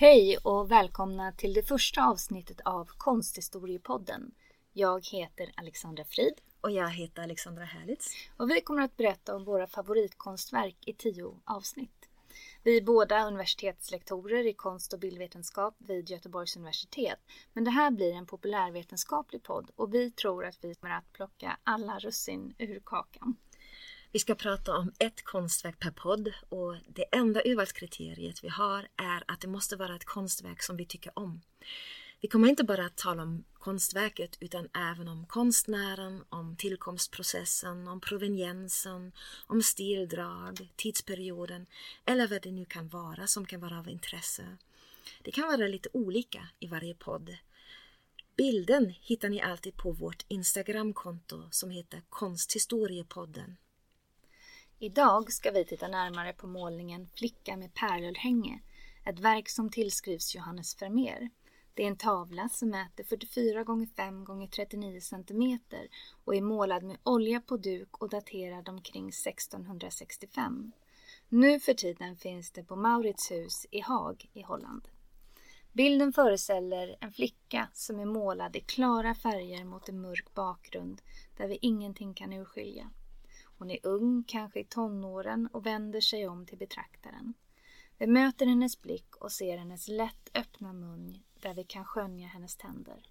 Hej och välkomna till det första avsnittet av Konsthistoriepodden. Jag heter Alexandra Frid. Och jag heter Alexandra Herlitz. Och vi kommer att berätta om våra favoritkonstverk i tio avsnitt. Vi är båda universitetslektorer i konst och bildvetenskap vid Göteborgs universitet. Men det här blir en populärvetenskaplig podd och vi tror att vi kommer att plocka alla russin ur kakan. Vi ska prata om ett konstverk per podd och det enda urvalskriteriet vi har är att det måste vara ett konstverk som vi tycker om. Vi kommer inte bara att tala om konstverket utan även om konstnären, om tillkomstprocessen, om proveniensen, om stildrag, tidsperioden eller vad det nu kan vara som kan vara av intresse. Det kan vara lite olika i varje podd. Bilden hittar ni alltid på vårt Instagramkonto som heter Konsthistoriepodden. Idag ska vi titta närmare på målningen Flicka med pärlhänge. ett verk som tillskrivs Johannes Vermeer. Det är en tavla som mäter 44 x 5 x 39 cm och är målad med olja på duk och daterad omkring 1665. Nu för tiden finns det på Mauritshus i Haag i Holland. Bilden föreställer en flicka som är målad i klara färger mot en mörk bakgrund där vi ingenting kan urskilja. Hon är ung, kanske i tonåren och vänder sig om till betraktaren. Vi möter hennes blick och ser hennes lätt öppna mun där vi kan skönja hennes tänder.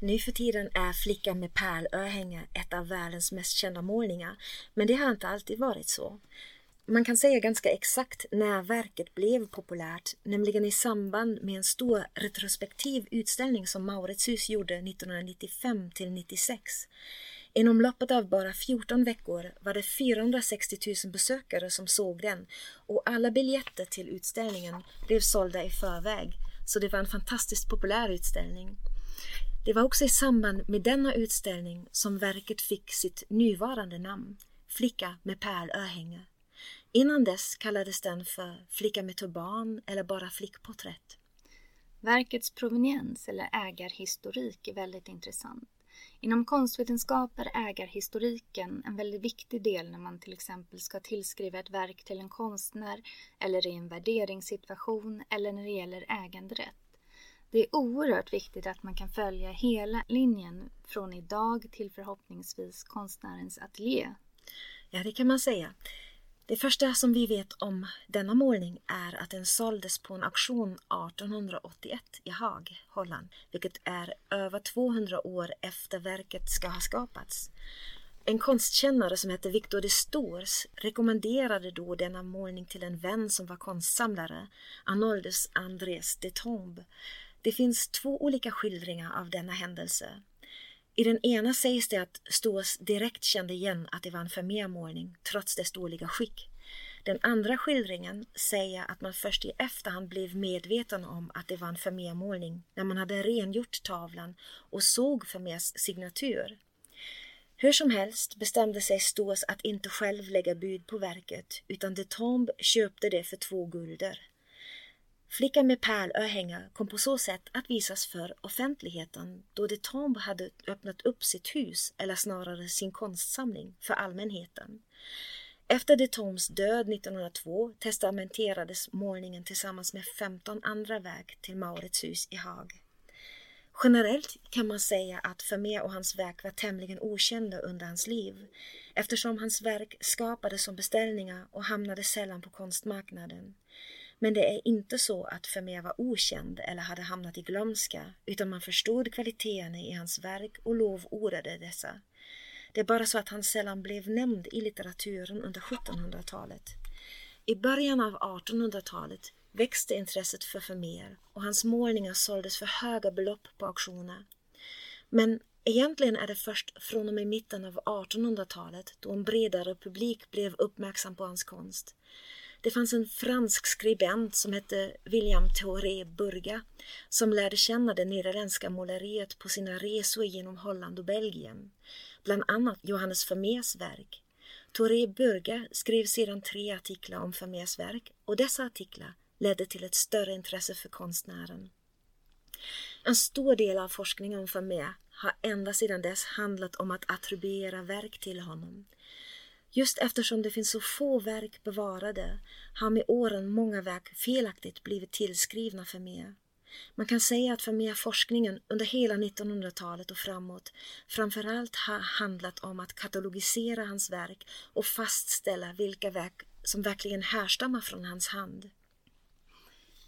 Nu för tiden är Flickan med pärlörhänge ett av världens mest kända målningar, men det har inte alltid varit så. Man kan säga ganska exakt när verket blev populärt, nämligen i samband med en stor retrospektiv utställning som Mauritshus gjorde 1995 till 96. Inom loppet av bara 14 veckor var det 460 000 besökare som såg den och alla biljetter till utställningen blev sålda i förväg, så det var en fantastiskt populär utställning. Det var också i samband med denna utställning som verket fick sitt nuvarande namn, Flicka med pärlörhänge. Innan dess kallades den för Flicka med turban eller bara Flickporträtt. Verkets proveniens eller ägarhistorik är väldigt intressant. Inom konstvetenskap är ägarhistoriken en väldigt viktig del när man till exempel ska tillskriva ett verk till en konstnär eller i en värderingssituation eller när det gäller äganderätt. Det är oerhört viktigt att man kan följa hela linjen från idag till förhoppningsvis konstnärens ateljé. Ja, det kan man säga. Det första som vi vet om denna målning är att den såldes på en auktion 1881 i Haag, Holland, vilket är över 200 år efter verket ska ha skapats. En konstkännare som hette Victor de Stors rekommenderade då denna målning till en vän som var konstsamlare, Arnoldus Andrés de Tombe. Det finns två olika skildringar av denna händelse. I den ena sägs det att Stås direkt kände igen att det var en förmermålning trots dess dåliga skick. Den andra skildringen säger att man först i efterhand blev medveten om att det var en Vermeermålning när man hade rengjort tavlan och såg Vermeers signatur. Hur som helst bestämde sig Stås att inte själv lägga bud på verket utan de Tombe köpte det för två gulder. Flickan med pärlörhänge kom på så sätt att visas för offentligheten då de Tombe hade öppnat upp sitt hus, eller snarare sin konstsamling, för allmänheten. Efter de Tombs död 1902 testamenterades målningen tillsammans med 15 andra verk till Mauritshus i Haag. Generellt kan man säga att Vermeer och hans verk var tämligen okända under hans liv eftersom hans verk skapades som beställningar och hamnade sällan på konstmarknaden. Men det är inte så att Vermeer var okänd eller hade hamnat i glömska utan man förstod kvaliteterna i hans verk och lovordade dessa. Det är bara så att han sällan blev nämnd i litteraturen under 1700-talet. I början av 1800-talet växte intresset för Vermeer och hans målningar såldes för höga belopp på auktioner. Men egentligen är det först från och med mitten av 1800-talet då en bredare publik blev uppmärksam på hans konst. Det fanns en fransk skribent som hette William Thoré Burga som lärde känna det nederländska måleriet på sina resor genom Holland och Belgien. Bland annat Johannes Vermeers verk. Thoré Burga skrev sedan tre artiklar om Vermeers verk och dessa artiklar ledde till ett större intresse för konstnären. En stor del av forskningen om Vermeer har ända sedan dess handlat om att attribuera verk till honom. Just eftersom det finns så få verk bevarade har med åren många verk felaktigt blivit tillskrivna Vermeer. Man kan säga att Vermeer-forskningen under hela 1900-talet och framåt framförallt har handlat om att katalogisera hans verk och fastställa vilka verk som verkligen härstammar från hans hand.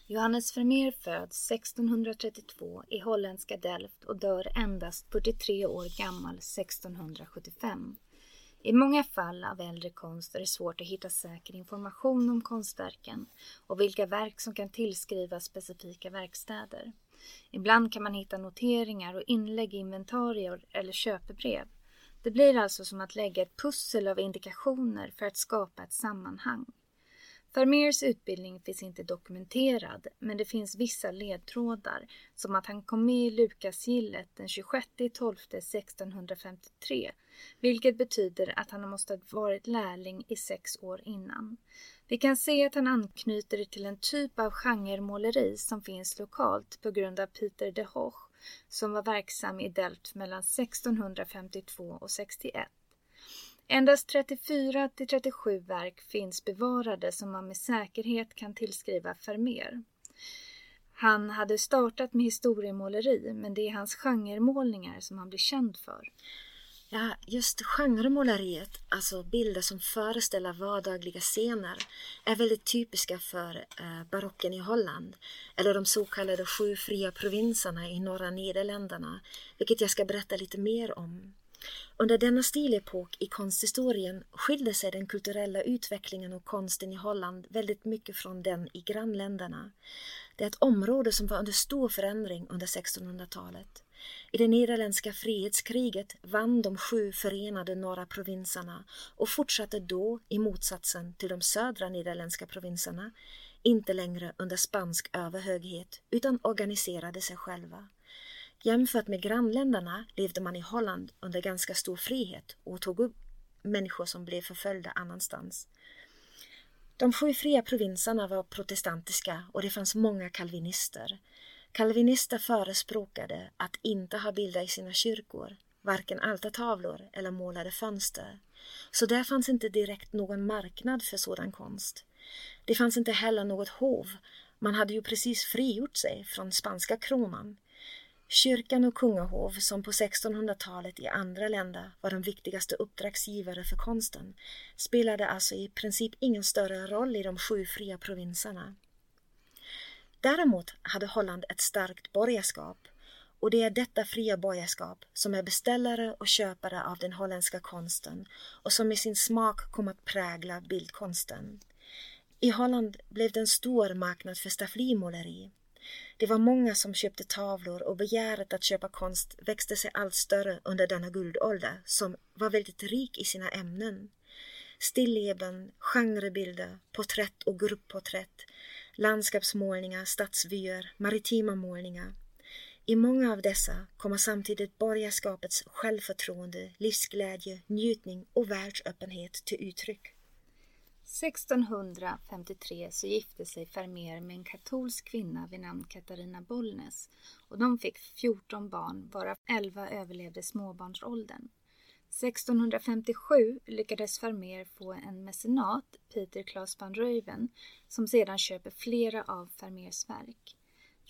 Johannes Vermeer föds 1632 i holländska Delft och dör endast 43 år gammal 1675. I många fall av äldre konst är det svårt att hitta säker information om konstverken och vilka verk som kan tillskrivas specifika verkstäder. Ibland kan man hitta noteringar och inlägg i inventarier eller köpebrev. Det blir alltså som att lägga ett pussel av indikationer för att skapa ett sammanhang. Vermeers utbildning finns inte dokumenterad, men det finns vissa ledtrådar, som att han kom med i Lukasgillet den 26 12 1653, vilket betyder att han måste ha varit lärling i sex år innan. Vi kan se att han anknyter till en typ av genremåleri som finns lokalt på grund av Peter de Hoch, som var verksam i Delft mellan 1652 och 61. Endast 34 till 37 verk finns bevarade som man med säkerhet kan tillskriva Vermeer. Han hade startat med historiemåleri men det är hans genremålningar som han blir känd för. Ja, just genremåleriet, alltså bilder som föreställer vardagliga scener, är väldigt typiska för eh, barocken i Holland, eller de så kallade sju fria provinserna i norra Nederländerna, vilket jag ska berätta lite mer om. Under denna stilepok i konsthistorien skilde sig den kulturella utvecklingen och konsten i Holland väldigt mycket från den i grannländerna. Det är ett område som var under stor förändring under 1600-talet. I det nederländska frihetskriget vann de sju förenade norra provinserna och fortsatte då, i motsatsen till de södra nederländska provinserna, inte längre under spansk överhöghet utan organiserade sig själva. Jämfört med grannländerna levde man i Holland under ganska stor frihet och tog upp människor som blev förföljda annanstans. De sju fria provinserna var protestantiska och det fanns många kalvinister. Kalvinister förespråkade att inte ha bilder i sina kyrkor, varken altartavlor eller målade fönster. Så där fanns inte direkt någon marknad för sådan konst. Det fanns inte heller något hov. Man hade ju precis frigjort sig från spanska kronan. Kyrkan och kungahov, som på 1600-talet i andra länder var de viktigaste uppdragsgivare för konsten, spelade alltså i princip ingen större roll i de sju fria provinserna. Däremot hade Holland ett starkt borgerskap och det är detta fria borgerskap som är beställare och köpare av den holländska konsten och som i sin smak kom att prägla bildkonsten. I Holland blev det en stor marknad för stafflimåleri det var många som köpte tavlor och begäret att köpa konst växte sig allt större under denna guldålder som var väldigt rik i sina ämnen. Stilleben, genrebilder, porträtt och gruppporträtt, landskapsmålningar, stadsvyer, maritima målningar. I många av dessa kommer samtidigt borgarskapets självförtroende, livsglädje, njutning och världsöppenhet till uttryck. 1653 så gifte sig Vermeer med en katolsk kvinna vid namn Katarina Bollnäs och de fick 14 barn varav 11 överlevde småbarnsåldern. 1657 lyckades Vermeer få en mecenat, Peter Claes van Ruyven, som sedan köper flera av Vermeers verk.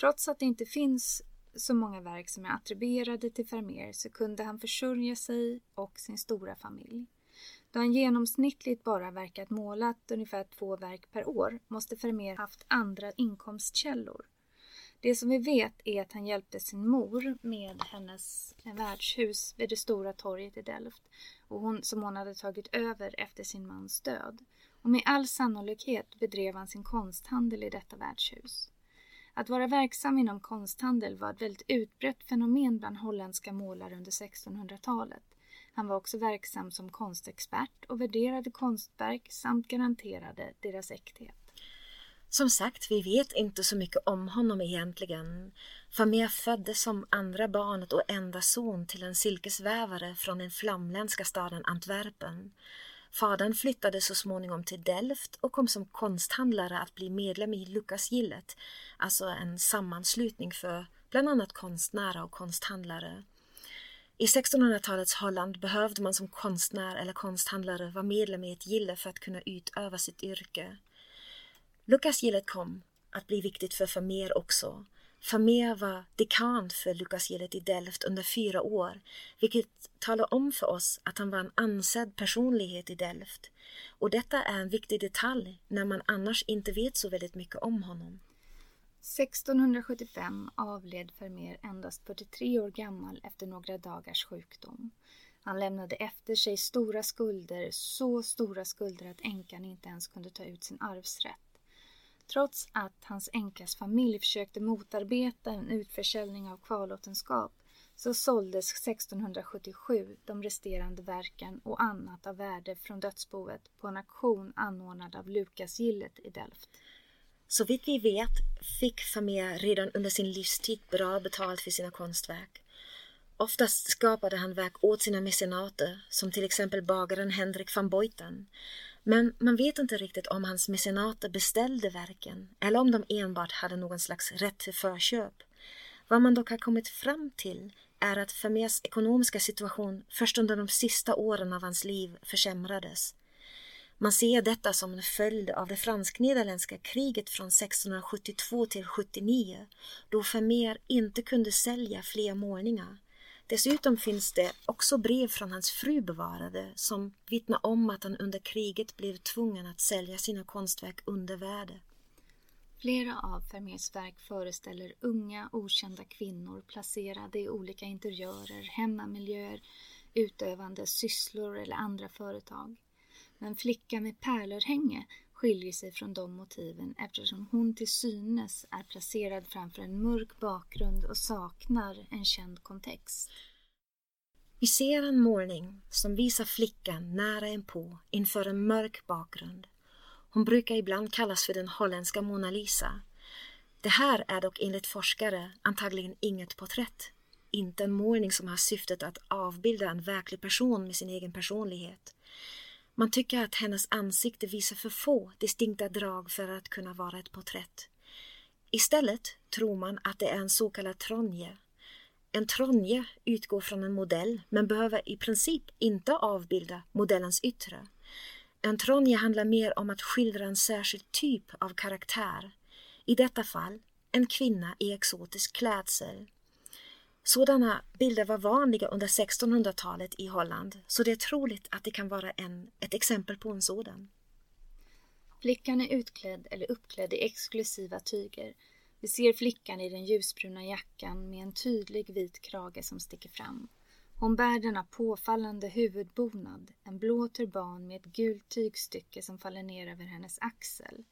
Trots att det inte finns så många verk som är attribuerade till Vermeer så kunde han försörja sig och sin stora familj. Då han genomsnittligt bara verkat målat ungefär två verk per år måste Vermeer haft andra inkomstkällor. Det som vi vet är att han hjälpte sin mor med hennes värdshus vid det stora torget i Delft och hon, som hon hade tagit över efter sin mans död. Och med all sannolikhet bedrev han sin konsthandel i detta värdshus. Att vara verksam inom konsthandel var ett väldigt utbrett fenomen bland holländska målare under 1600-talet. Han var också verksam som konstexpert och värderade konstverk samt garanterade deras äkthet. Som sagt, vi vet inte så mycket om honom egentligen. Familj föddes som andra barnet och enda son till en silkesvävare från den flamländska staden Antwerpen. Fadern flyttade så småningom till Delft och kom som konsthandlare att bli medlem i Lukasgillet, alltså en sammanslutning för bland annat konstnärer och konsthandlare. I 1600-talets Holland behövde man som konstnär eller konsthandlare vara medlem i ett gille för att kunna utöva sitt yrke. Lukasgillet kom att bli viktigt för Vermeer också. Vermeer var dekan för Lukasgillet i Delft under fyra år, vilket talar om för oss att han var en ansedd personlighet i Delft. Och detta är en viktig detalj när man annars inte vet så väldigt mycket om honom. 1675 avled Vermeer endast 43 år gammal efter några dagars sjukdom. Han lämnade efter sig stora skulder, så stora skulder att änkan inte ens kunde ta ut sin arvsrätt. Trots att hans änkas familj försökte motarbeta en utförsäljning av kvarlåtenskap så såldes 1677 de resterande verken och annat av värde från dödsboet på en auktion anordnad av Lukasgillet i Delft. Så vitt vi vet fick Vermeer redan under sin livstid bra betalt för sina konstverk. Oftast skapade han verk åt sina mecenater, som till exempel bagaren Henrik van Boyten. Men man vet inte riktigt om hans mecenater beställde verken eller om de enbart hade någon slags rätt till förköp. Vad man dock har kommit fram till är att Vermeers ekonomiska situation först under de sista åren av hans liv försämrades. Man ser detta som en följd av det fransk-nederländska kriget från 1672 till 79 då Vermeer inte kunde sälja fler målningar. Dessutom finns det också brev från hans fru bevarade som vittnar om att han under kriget blev tvungen att sälja sina konstverk under värde. Flera av Vermeers verk föreställer unga okända kvinnor placerade i olika interiörer, hemmamiljöer, utövande sysslor eller andra företag. Men Flickan med pärlörhänge skiljer sig från de motiven eftersom hon till synes är placerad framför en mörk bakgrund och saknar en känd kontext. Vi ser en målning som visar flickan nära inpå inför en mörk bakgrund. Hon brukar ibland kallas för den holländska Mona Lisa. Det här är dock enligt forskare antagligen inget porträtt. Inte en målning som har syftet att avbilda en verklig person med sin egen personlighet. Man tycker att hennes ansikte visar för få distinkta drag för att kunna vara ett porträtt. Istället tror man att det är en så kallad tronje. En tronje utgår från en modell men behöver i princip inte avbilda modellens yttre. En tronje handlar mer om att skildra en särskild typ av karaktär. I detta fall en kvinna i exotisk klädsel. Sådana bilder var vanliga under 1600-talet i Holland så det är troligt att det kan vara en, ett exempel på en sådan. Flickan är utklädd eller uppklädd i exklusiva tyger. Vi ser flickan i den ljusbruna jackan med en tydlig vit krage som sticker fram. Hon bär denna påfallande huvudbonad, en blå turban med ett gult tygstycke som faller ner över hennes axel.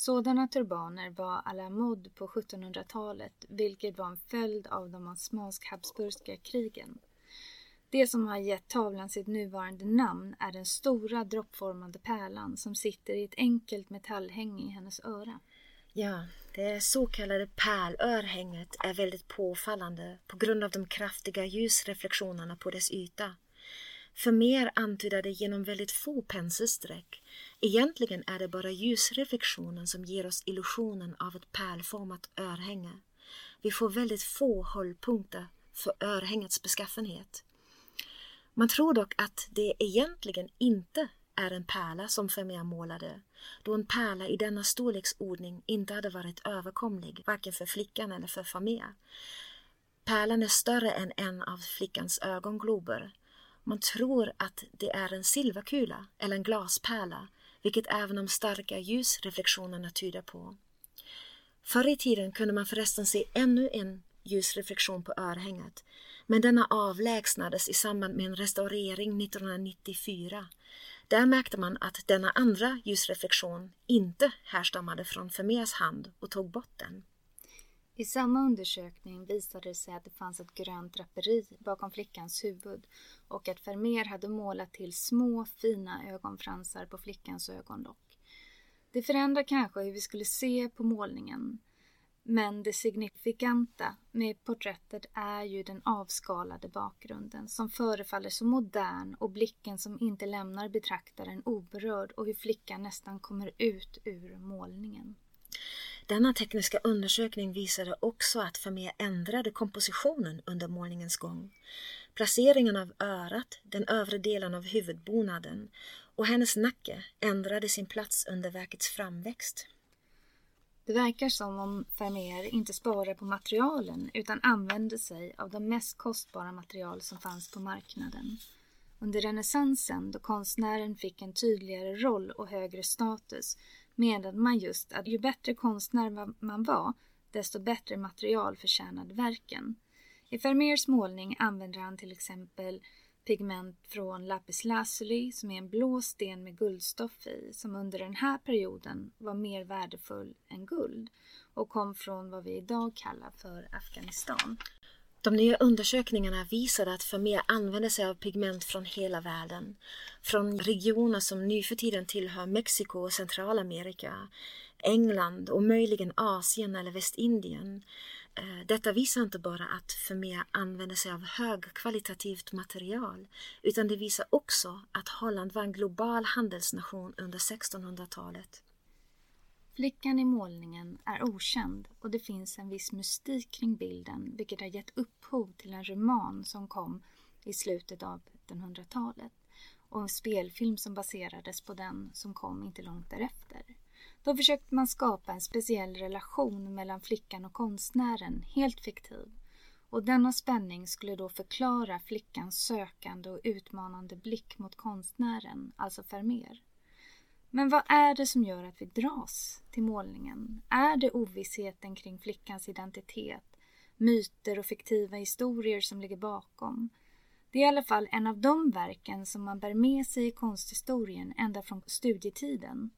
Sådana turbaner var à la mode på 1700-talet, vilket var en följd av de osmansk-habsburgska krigen. Det som har gett tavlan sitt nuvarande namn är den stora droppformade pärlan som sitter i ett enkelt metallhänge i hennes öra. Ja, det så kallade pärlörhänget är väldigt påfallande på grund av de kraftiga ljusreflektionerna på dess yta. För mer antyder det genom väldigt få penselsträck. Egentligen är det bara ljusreflektionen som ger oss illusionen av ett pärlformat örhänge. Vi får väldigt få hållpunkter för örhängets beskaffenhet. Man tror dock att det egentligen inte är en pärla som Vermeer målade, då en pärla i denna storleksordning inte hade varit överkomlig, varken för flickan eller för Vermeer. Pärlan är större än en av flickans ögonglober, man tror att det är en silverkula eller en glaspärla, vilket även de starka ljusreflektionerna tyder på. Förr i tiden kunde man förresten se ännu en ljusreflektion på örhänget, men denna avlägsnades i samband med en restaurering 1994. Där märkte man att denna andra ljusreflektion inte härstammade från Vermeers hand och tog bort den. I samma undersökning visade det sig att det fanns ett grönt draperi bakom flickans huvud och att Vermeer hade målat till små fina ögonfransar på flickans ögonlock. Det förändrar kanske hur vi skulle se på målningen. Men det signifikanta med porträttet är ju den avskalade bakgrunden som förefaller så modern och blicken som inte lämnar betraktaren oberörd och hur flickan nästan kommer ut ur målningen. Denna tekniska undersökning visade också att Vermeer ändrade kompositionen under målningens gång. Placeringen av örat, den övre delen av huvudbonaden och hennes nacke ändrade sin plats under verkets framväxt. Det verkar som om Vermeer inte sparade på materialen utan använde sig av de mest kostbara material som fanns på marknaden. Under renässansen, då konstnären fick en tydligare roll och högre status, menade man just att ju bättre konstnär man var, desto bättre material förtjänade verken. I Vermeers målning använder han till exempel pigment från lapis lazuli som är en blå sten med guldstoff i som under den här perioden var mer värdefull än guld och kom från vad vi idag kallar för Afghanistan. De nya undersökningarna visade att Vermeer använde sig av pigment från hela världen. Från regioner som nu för tiden tillhör Mexiko och Centralamerika, England och möjligen Asien eller Västindien. Eh, detta visar inte bara att Vermeer använde sig av högkvalitativt material utan det visar också att Holland var en global handelsnation under 1600-talet. Flickan i målningen är okänd och det finns en viss mystik kring bilden vilket har gett upphov till en roman som kom i slutet av 1900-talet och en spelfilm som baserades på den som kom inte långt därefter. Då försökte man skapa en speciell relation mellan flickan och konstnären, helt fiktiv. Och denna spänning skulle då förklara flickans sökande och utmanande blick mot konstnären, alltså Vermeer. Men vad är det som gör att vi dras till målningen? Är det ovissheten kring flickans identitet, myter och fiktiva historier som ligger bakom? Det är i alla fall en av de verken som man bär med sig i konsthistorien ända från studietiden.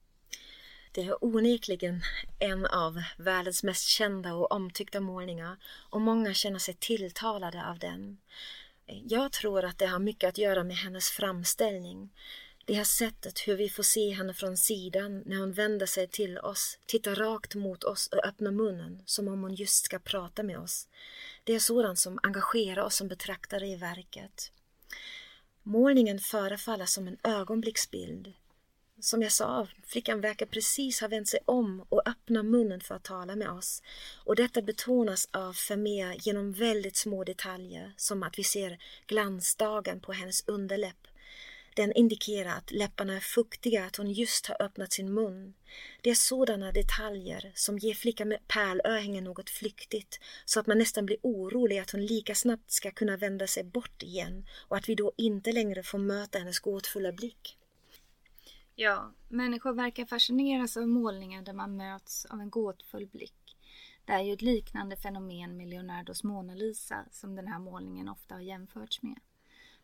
Det är onekligen en av världens mest kända och omtyckta målningar och många känner sig tilltalade av den. Jag tror att det har mycket att göra med hennes framställning. Det här sättet hur vi får se henne från sidan när hon vänder sig till oss, tittar rakt mot oss och öppnar munnen som om hon just ska prata med oss. Det är sådant som engagerar oss som betraktare i verket. Målningen förefaller som en ögonblicksbild. Som jag sa, flickan verkar precis ha vänt sig om och öppnar munnen för att tala med oss. Och detta betonas av Vermeer genom väldigt små detaljer, som att vi ser glansdagen på hennes underläpp den indikerar att läpparna är fuktiga, att hon just har öppnat sin mun. Det är sådana detaljer som ger flickan med pärlörhängen något flyktigt så att man nästan blir orolig att hon lika snabbt ska kunna vända sig bort igen och att vi då inte längre får möta hennes gåtfulla blick. Ja, människor verkar fascineras av målningar där man möts av en gåtfull blick. Det är ju ett liknande fenomen med Leonardos Mona Lisa som den här målningen ofta har jämförts med.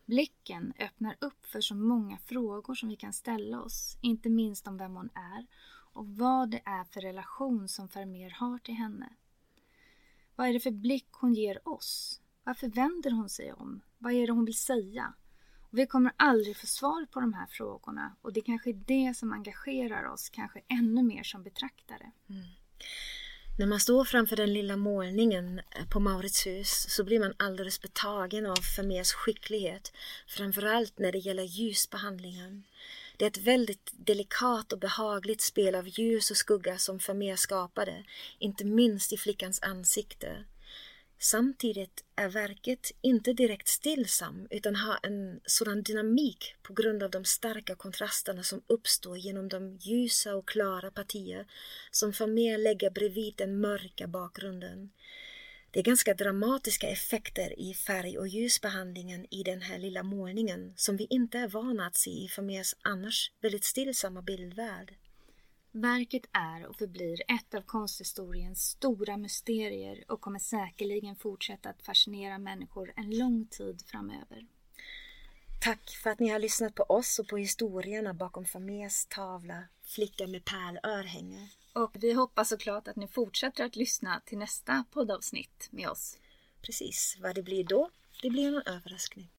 Blicken öppnar upp för så många frågor som vi kan ställa oss, inte minst om vem hon är och vad det är för relation som Vermeer har till henne. Vad är det för blick hon ger oss? Varför vänder hon sig om? Vad är det hon vill säga? Och vi kommer aldrig få svar på de här frågorna och det är kanske är det som engagerar oss, kanske ännu mer som betraktare. Mm. När man står framför den lilla målningen eh, på Maurits hus så blir man alldeles betagen av Vermeers skicklighet, framförallt när det gäller ljusbehandlingen. Det är ett väldigt delikat och behagligt spel av ljus och skugga som Vermeer skapade, inte minst i flickans ansikte. Samtidigt är verket inte direkt stillsam utan har en sådan dynamik på grund av de starka kontrasterna som uppstår genom de ljusa och klara partier som Vermeer lägger bredvid den mörka bakgrunden. Det är ganska dramatiska effekter i färg och ljusbehandlingen i den här lilla målningen som vi inte är vana att se i Vermeers annars väldigt stillsamma bildvärld. Verket är och förblir ett av konsthistoriens stora mysterier och kommer säkerligen fortsätta att fascinera människor en lång tid framöver. Tack för att ni har lyssnat på oss och på historierna bakom Famés tavla Flickan med pärlörhänge. Och vi hoppas såklart att ni fortsätter att lyssna till nästa poddavsnitt med oss. Precis, vad det blir då, det blir en överraskning.